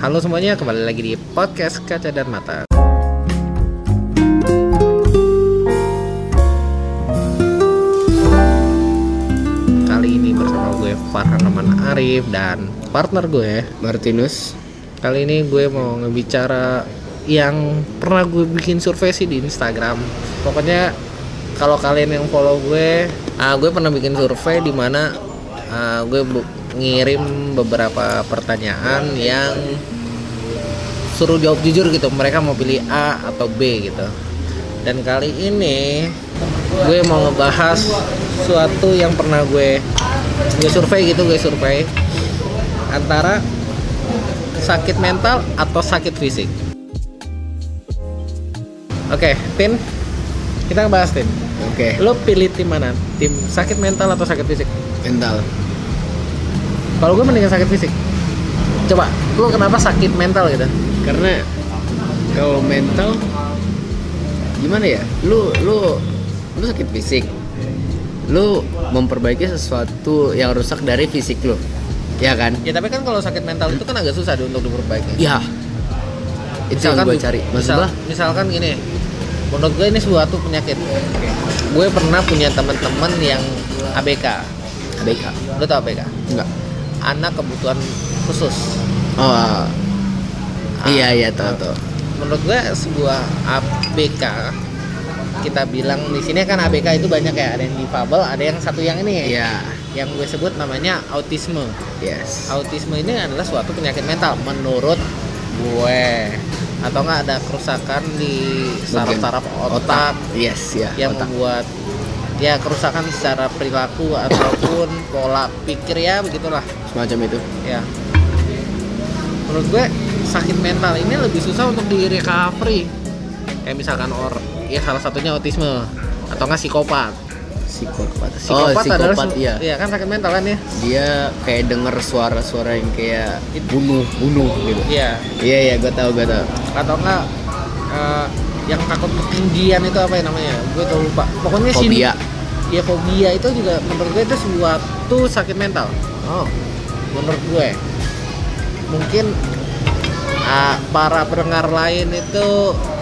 Halo semuanya, kembali lagi di podcast Kaca dan Mata. Kali ini bersama gue Farhan Arif dan partner gue Martinus Kali ini gue mau ngebicara yang pernah gue bikin survei sih di Instagram. Pokoknya kalau kalian yang follow gue, ah, gue pernah bikin survei di mana ah, gue ngirim beberapa pertanyaan yang suruh jawab jujur gitu. Mereka mau pilih A atau B gitu. Dan kali ini gue mau ngebahas suatu yang pernah gue gue survei gitu, gue survei antara sakit mental atau sakit fisik. Oke, Tin, kita ngebahas Tin. Oke Lo pilih tim mana? Tim sakit mental atau sakit fisik? mental Kalau gue mendingan sakit fisik. Coba, lo kenapa sakit mental gitu? Karena kalau mental Gimana ya Lu Lu Lu sakit fisik Lu memperbaiki sesuatu yang rusak dari fisik lu Ya kan Ya tapi kan kalau sakit mental itu kan agak susah deh untuk diperbaiki. Ya Itu yang gue cari misal- misalkan gini, menurut gue ini suatu penyakit. Gue pernah punya teman-teman yang ABK. ABK Lo tau ABK? Enggak Anak kebutuhan khusus. Oh Iya iya tau Ah. tau menurut gue sebuah ABK kita bilang di sini kan ABK itu banyak ya ada yang difabel ada yang satu yang ini. Iya. Yang gue sebut namanya autisme. Yes. Autisme ini adalah suatu penyakit mental menurut gue. Atau enggak ada kerusakan di saraf-saraf otak, Yes ya yang otak. membuat ya kerusakan secara perilaku ataupun pola pikir ya begitulah. Semacam itu. Ya. Menurut gue sakit mental ini lebih susah untuk di recovery. Kayak misalkan or ya salah satunya autisme atau nggak psikopat. Psikopat. Psikopat, Oh adalah psikopat se- iya. iya kan sakit mental kan ya? Dia kayak denger suara-suara yang kayak bunuh bunuh gitu. Iya. Iya iya gue tau gue tau atau enggak eh, yang takut ketinggian itu apa ya namanya? Gue tuh lupa. Pokoknya fobia ya fobia itu juga menurut gue itu suatu sakit mental. Oh. Menurut gue. Mungkin ah, para pendengar lain itu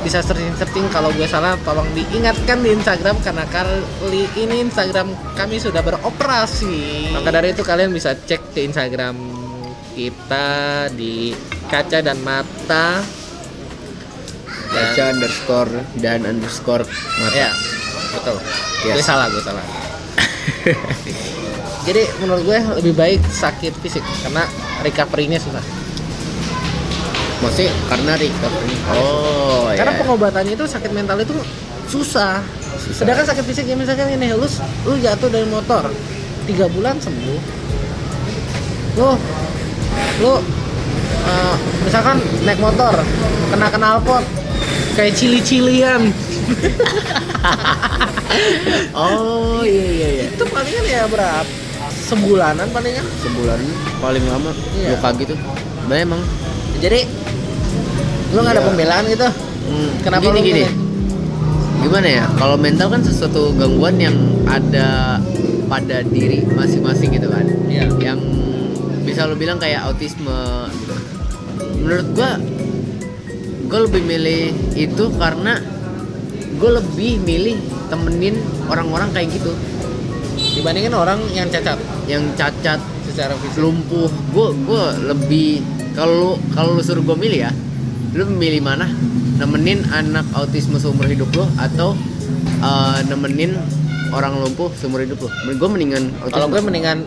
bisa searching-searching. Kalau gue salah tolong diingatkan di Instagram karena kali ini Instagram kami sudah beroperasi. Maka dari itu kalian bisa cek ke Instagram kita di kaca dan mata. Dan baca underscore dan underscore mata. Ya betul gue Yes. salah gue salah jadi menurut gue lebih baik sakit fisik karena recovery-nya susah maksudnya karena recovery oh karena iya. pengobatannya itu sakit mental itu susah. Sedangkan sakit fisik ya misalkan ini lu lu jatuh dari motor tiga bulan sembuh. Lu lu eh, misalkan naik motor kena knalpot kayak cili-cilian oh iya iya iya. Itu palingan ya berapa? Sebulanan palingan sebulan paling lama. Iya. luka gitu. Nah emang? Jadi lu nggak ada Iya. pembelaan gitu? Hmm, Kenapa gini gini. gimana ya? Kalau mental kan sesuatu gangguan yang ada pada diri masing-masing gitu kan. Iya. yang bisa lo bilang kayak autisme. Gitu. menurut gua gue lebih milih itu karena gue lebih milih temenin orang-orang kayak gitu. Dibandingin orang yang cacat. Yang cacat secara fisik. lumpuh. Gue gue lebih kalau kalau lu suruh gue milih ya lu milih mana? Nemenin anak autisme seumur hidup lo atau uh, nemenin orang lumpuh seumur hidup lo gue mendingan kalau gue mendingan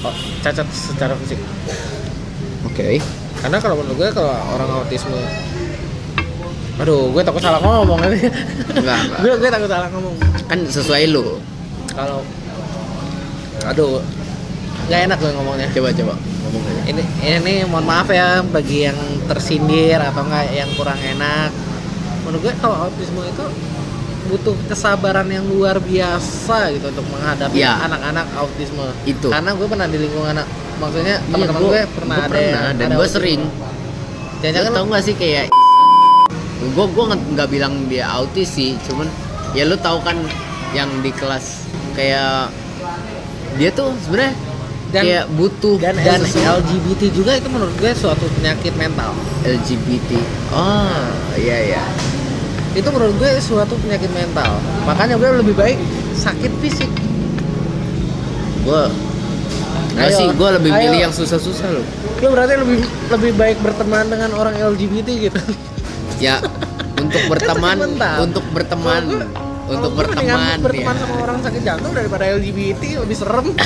oh, cacat secara fisik. Oke. Karena kalau menurut gue kalau orang autisme aduh gue takut salah ngomong Enggak, enggak. gue gue takut salah ngomong. Kan sesuai lu. Kalau aduh nggak enak gue ngomongnya. Coba coba ngomong aja. Ini ini mohon maaf ya bagi yang tersindir atau enggak yang kurang enak. Menurut gue kalau autisme itu butuh kesabaran yang luar biasa gitu untuk menghadapi Ya. anak-anak autisme. Itu. karena gue pernah di lingkungan anak maksudnya teman-teman gua- gue pernah gua ada pernah, yang- dan ada gue sering. Jangan-jangan lu tau gak sih kayak gue gue nggak bilang dia autis sih cuman ya lu tahu kan yang di kelas kayak dia tuh sebenarnya Dan- kayak butuh dan, dan. LGBT juga itu menurut gue suatu penyakit mental. LGBT oh iya iya. Itu menurut gue suatu penyakit mental. Makanya gue lebih baik sakit fisik. Gue nggak sih gue lebih ayo. milih yang susah-susah loh. Lo berarti lebih lebih baik berteman dengan orang LGBT gitu ya untuk berteman sakit mental. untuk berteman Kalau gue- untuk gue berteman berteman ya. sama orang sakit jantung daripada LGBT lebih serem.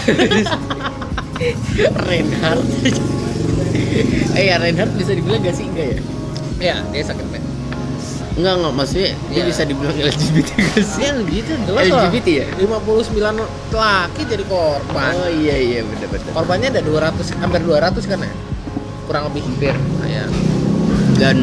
Reinhardt. Eh ya Reinhardt bisa dibilang gak sih? Enggak ya? Ya dia sakit men enggak enggak maksudnya dia Iya. bisa dibilang LGBT gak sih? Dia LGBT jelas lah. LGBT ya? 59 laki jadi korban. Oh iya iya bener-bener korbannya ada 200 hampir 200 kan ya? Kurang lebih. Hampir. Nah, ya. dan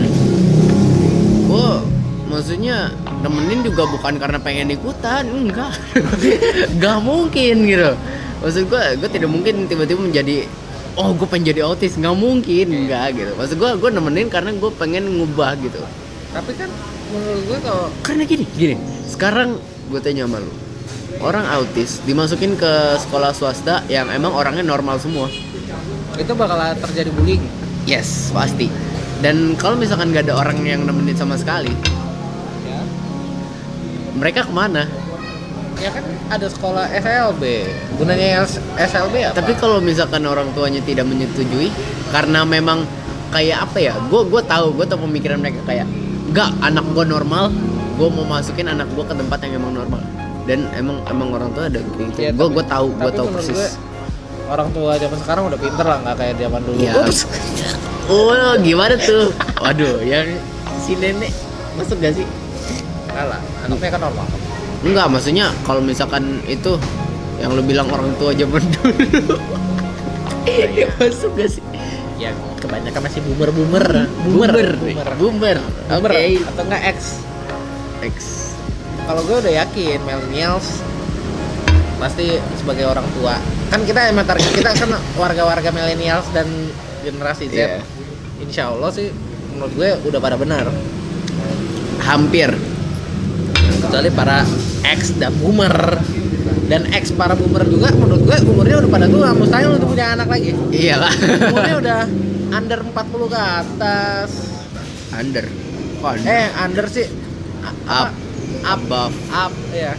maksudnya nemenin juga bukan karena pengen ikutan enggak. Enggak mungkin gitu. Maksud gue gue tidak mungkin tiba-tiba menjadi oh gue pengen jadi autis. Nggak mungkin enggak gitu. Maksud gue gue nemenin karena gue pengen ngubah gitu. Tapi kan menurut gue kalau karena gini gini. Sekarang gue tanya sama lu. Orang autis dimasukin ke sekolah swasta yang emang orangnya normal semua. Itu bakal terjadi bullying? Yes pasti. Dan kalau misalkan gak ada orang yang nemenin sama sekali mereka ke mana ya kan ada sekolah SLB gunanya SLB apa Tapi kalau misalkan orang tuanya tidak menyetujui karena memang kayak apa ya? Gue gue tahu, gue tahu pemikiran mereka kayak enggak anak gue normal, gue mau masukin anak gue ke tempat yang emang normal. Dan emang emang orang tua ada gitu. Iya, gue gue tahu, gue tahu persis. gue, orang tua zaman sekarang udah pinter lah nggak kayak zaman dulu. Ups. Oh gimana tuh? Waduh, yang si nenek masuk gak sih? Kalah anaknya kan normal Enggak, maksudnya kalau misalkan itu yang lu bilang orang tua zaman dulu. Iya. masuk gak sih? ya kebanyakan masih boomer boomer Boomer, boomer boomer. Boomer, Oke. atau enggak X X. kalau gue udah yakin millennials pasti sebagai orang tua kan kita emang target kita kan warga-warga millennials dan generasi Z Iya. insya Allah sih menurut gue udah pada benar Hampir. Kecuali para X dan boomer dan X para boomer juga menurut gue umurnya udah pada tua mustahil untuk punya anak lagi Iyalah. umurnya udah under 40 ke atas Under. Kok under? eh under sih up, up above, up ya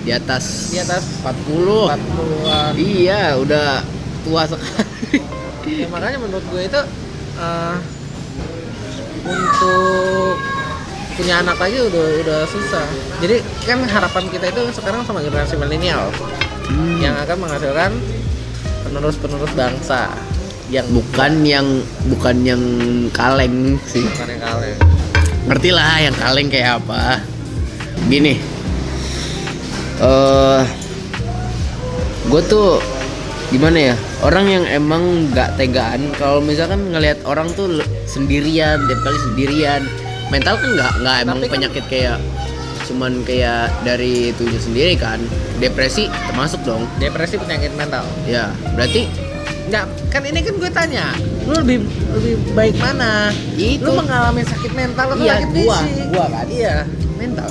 di atas. di atas 40. 40-an Iya, udah tua sekali. ya makanya menurut gue itu eh, untuk punya anak lagi udah udah susah jadi kan harapan kita itu sekarang sama generasi milenial Hmm. yang akan menghasilkan penerus-penerus bangsa yang bukan yang bukan yang kaleng sih. bukan yang kalah Ngerti lah yang kaleng kayak apa. Gini. Eh gue tuh gimana ya orang yang emang nggak tegaan kalau misalkan ngelihat orang tuh sendirian tiap kali sendirian mental kan nggak nggak emang kan- penyakit kayak cuman kayak dari itunya sendiri kan. Depresi termasuk dong. Depresi penyakit mental. Ya berarti nggak kan ini kan gue tanya lu lebih lebih baik mana? Itu. lu mengalami sakit mental atau Iya, sakit gua, fisik? gua kan. iya mental.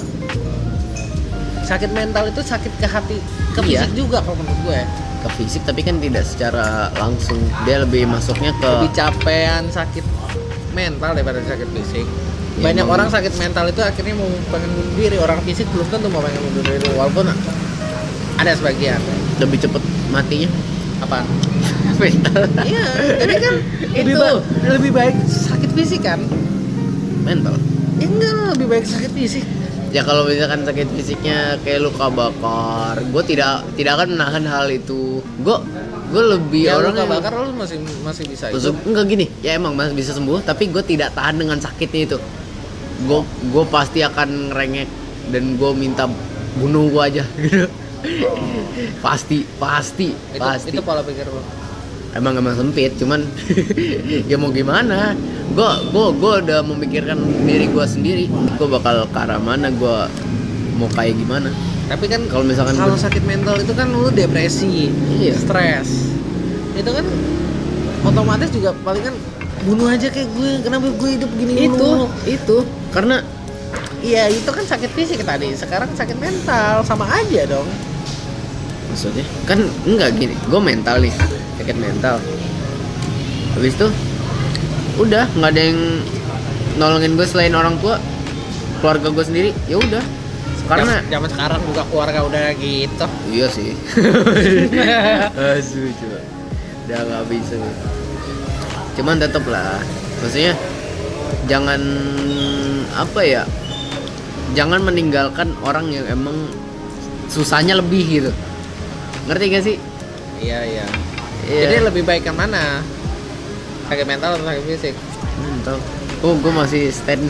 Sakit mental itu sakit ke hati ke Iya. fisik juga kalau menurut gue. Ke fisik tapi kan tidak secara langsung. Dia lebih masuknya ke lebih capean sakit mental daripada sakit fisik Ya, banyak emang. orang sakit mental itu akhirnya mau pengen bunuh diri. Orang fisik belum tentu mau pengen bunuh diri walaupun ada sebagian. Lebih cepet matinya? Apa? Mental. Iya jadi kan lebih, Itu. ba- lebih baik sakit fisik kan? Mental. Ya enggak lebih baik sakit fisik. Ya kalau misalkan sakit fisiknya kayak luka bakar gue tidak tidak akan menahan hal itu. Gue gue lebih ya orang luka yang- bakar lu masih masih bisa itu enggak gini ya emang masih bisa sembuh tapi gue tidak tahan dengan sakitnya itu gue gue pasti akan ngerengek dan gue minta bunuh gue aja. Gitu pasti pasti itu pasti. itu pola pikir lu? Emang emang sempit cuman ya mau gimana? Gue gue gue udah memikirkan diri gue sendiri. Gue bakal ke arah mana gue mau kayak gimana. Tapi kan Kalau misalkan kalau gua- sakit mental itu kan lu depresi Iya. stres. Itu kan otomatis juga paling kan bunuh aja kayak gue kenapa gue hidup gini itu mulu? itu karena iya itu kan sakit fisik tadi. Sekarang sakit mental. Sama aja dong. Maksudnya kan enggak gini. Gue mental nih. Sakit mental. Habis itu udah nggak ada yang nolongin gue selain orang tua keluarga gue sendiri. Ya udah. Karena zaman sekarang juga keluarga udah gitu. Iya sih. Asu coba. Udah nggak bisa. Cuman tetep lah. Maksudnya jangan apa ya jangan meninggalkan orang yang emang susahnya lebih gitu ngerti gak sih iya iya Iya. jadi lebih baik yang mana sakit mental atau sakit fisik Hmm. Oh, gue masih stand.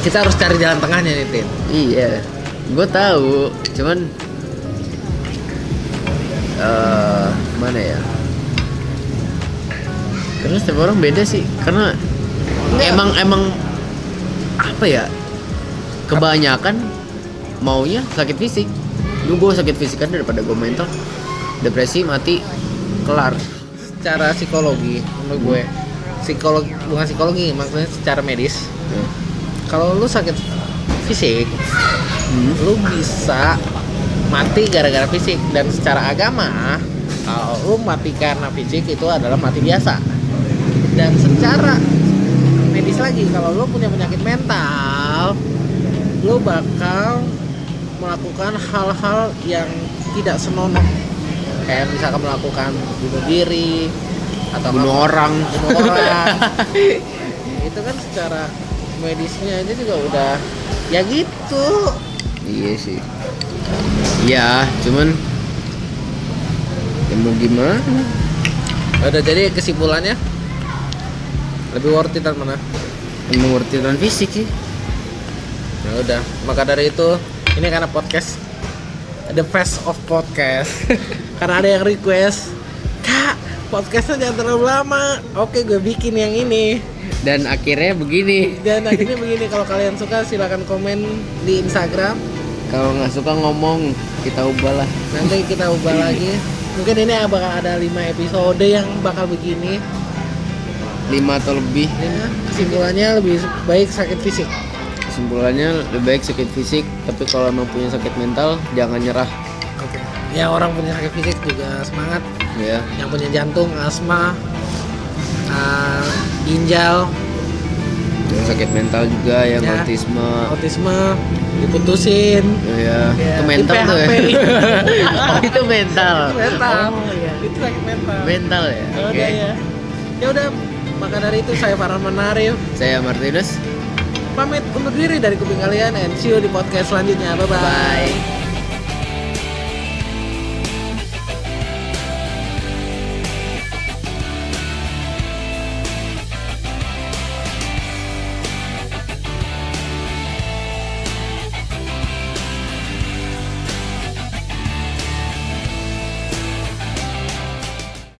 kita harus cari jalan tengahnya nih Tin Iya, gue tahu. Cuman, eh mana ya? Karena setiap orang beda sih. Karena Enggak. emang emang apa ya? Kebanyakan maunya sakit fisik. Lu gue sakit fisik kan daripada gue mental. Depresi mati kelar. secara psikologi menurut gue psikologi bukan psikologi maksudnya secara medis kalau lu sakit fisik Hmm. lu bisa mati gara-gara fisik dan secara agama kalau lu mati karena fisik itu adalah mati biasa dan secara medis lagi kalau lu punya penyakit mental lu bakal melakukan hal-hal yang tidak senonoh kayak misalkan melakukan bunuh diri atau Bunuh orang. bunuh orang itu kan secara medisnya aja juga udah ya gitu Iya sih. Iya, cuman ya mau gimana? udah jadi kesimpulannya lebih worth it mana? Emang worth it fisik sih. ya udah maka dari itu ini karena podcast. The best of podcast. Karena ada yang request. Kak podcastnya jangan terlalu lama. Oke gue bikin yang ini. Dan akhirnya begini. dan akhirnya begini. Kalau kalian suka silahkan komen di Instagram. Kalau nggak suka ngomong, kita ubah lah. nanti kita ubah lagi. Mungkin ini bakal ada 5 episode yang bakal begini Lima atau lebih. Lima, kesimpulannya lebih baik sakit fisik Kesimpulannya lebih baik sakit fisik, tapi kalau emang punya sakit mental, jangan nyerah. oke ya orang punya sakit fisik juga semangat Ya, yang punya jantung asma uh, ginjal yang sakit mental juga, yang Ya. autisme. autisme diputusin Ya, Ya, itu mental tuh ya. Oh, itu mental. mental Oh, iya. itu sakit mental Mental ya. Oke. ya ya udah maka dari itu saya Farhan Menarif Saya Martinus. pamit undur diri dari kuping kalian and see you di podcast selanjutnya bye bye, Bye.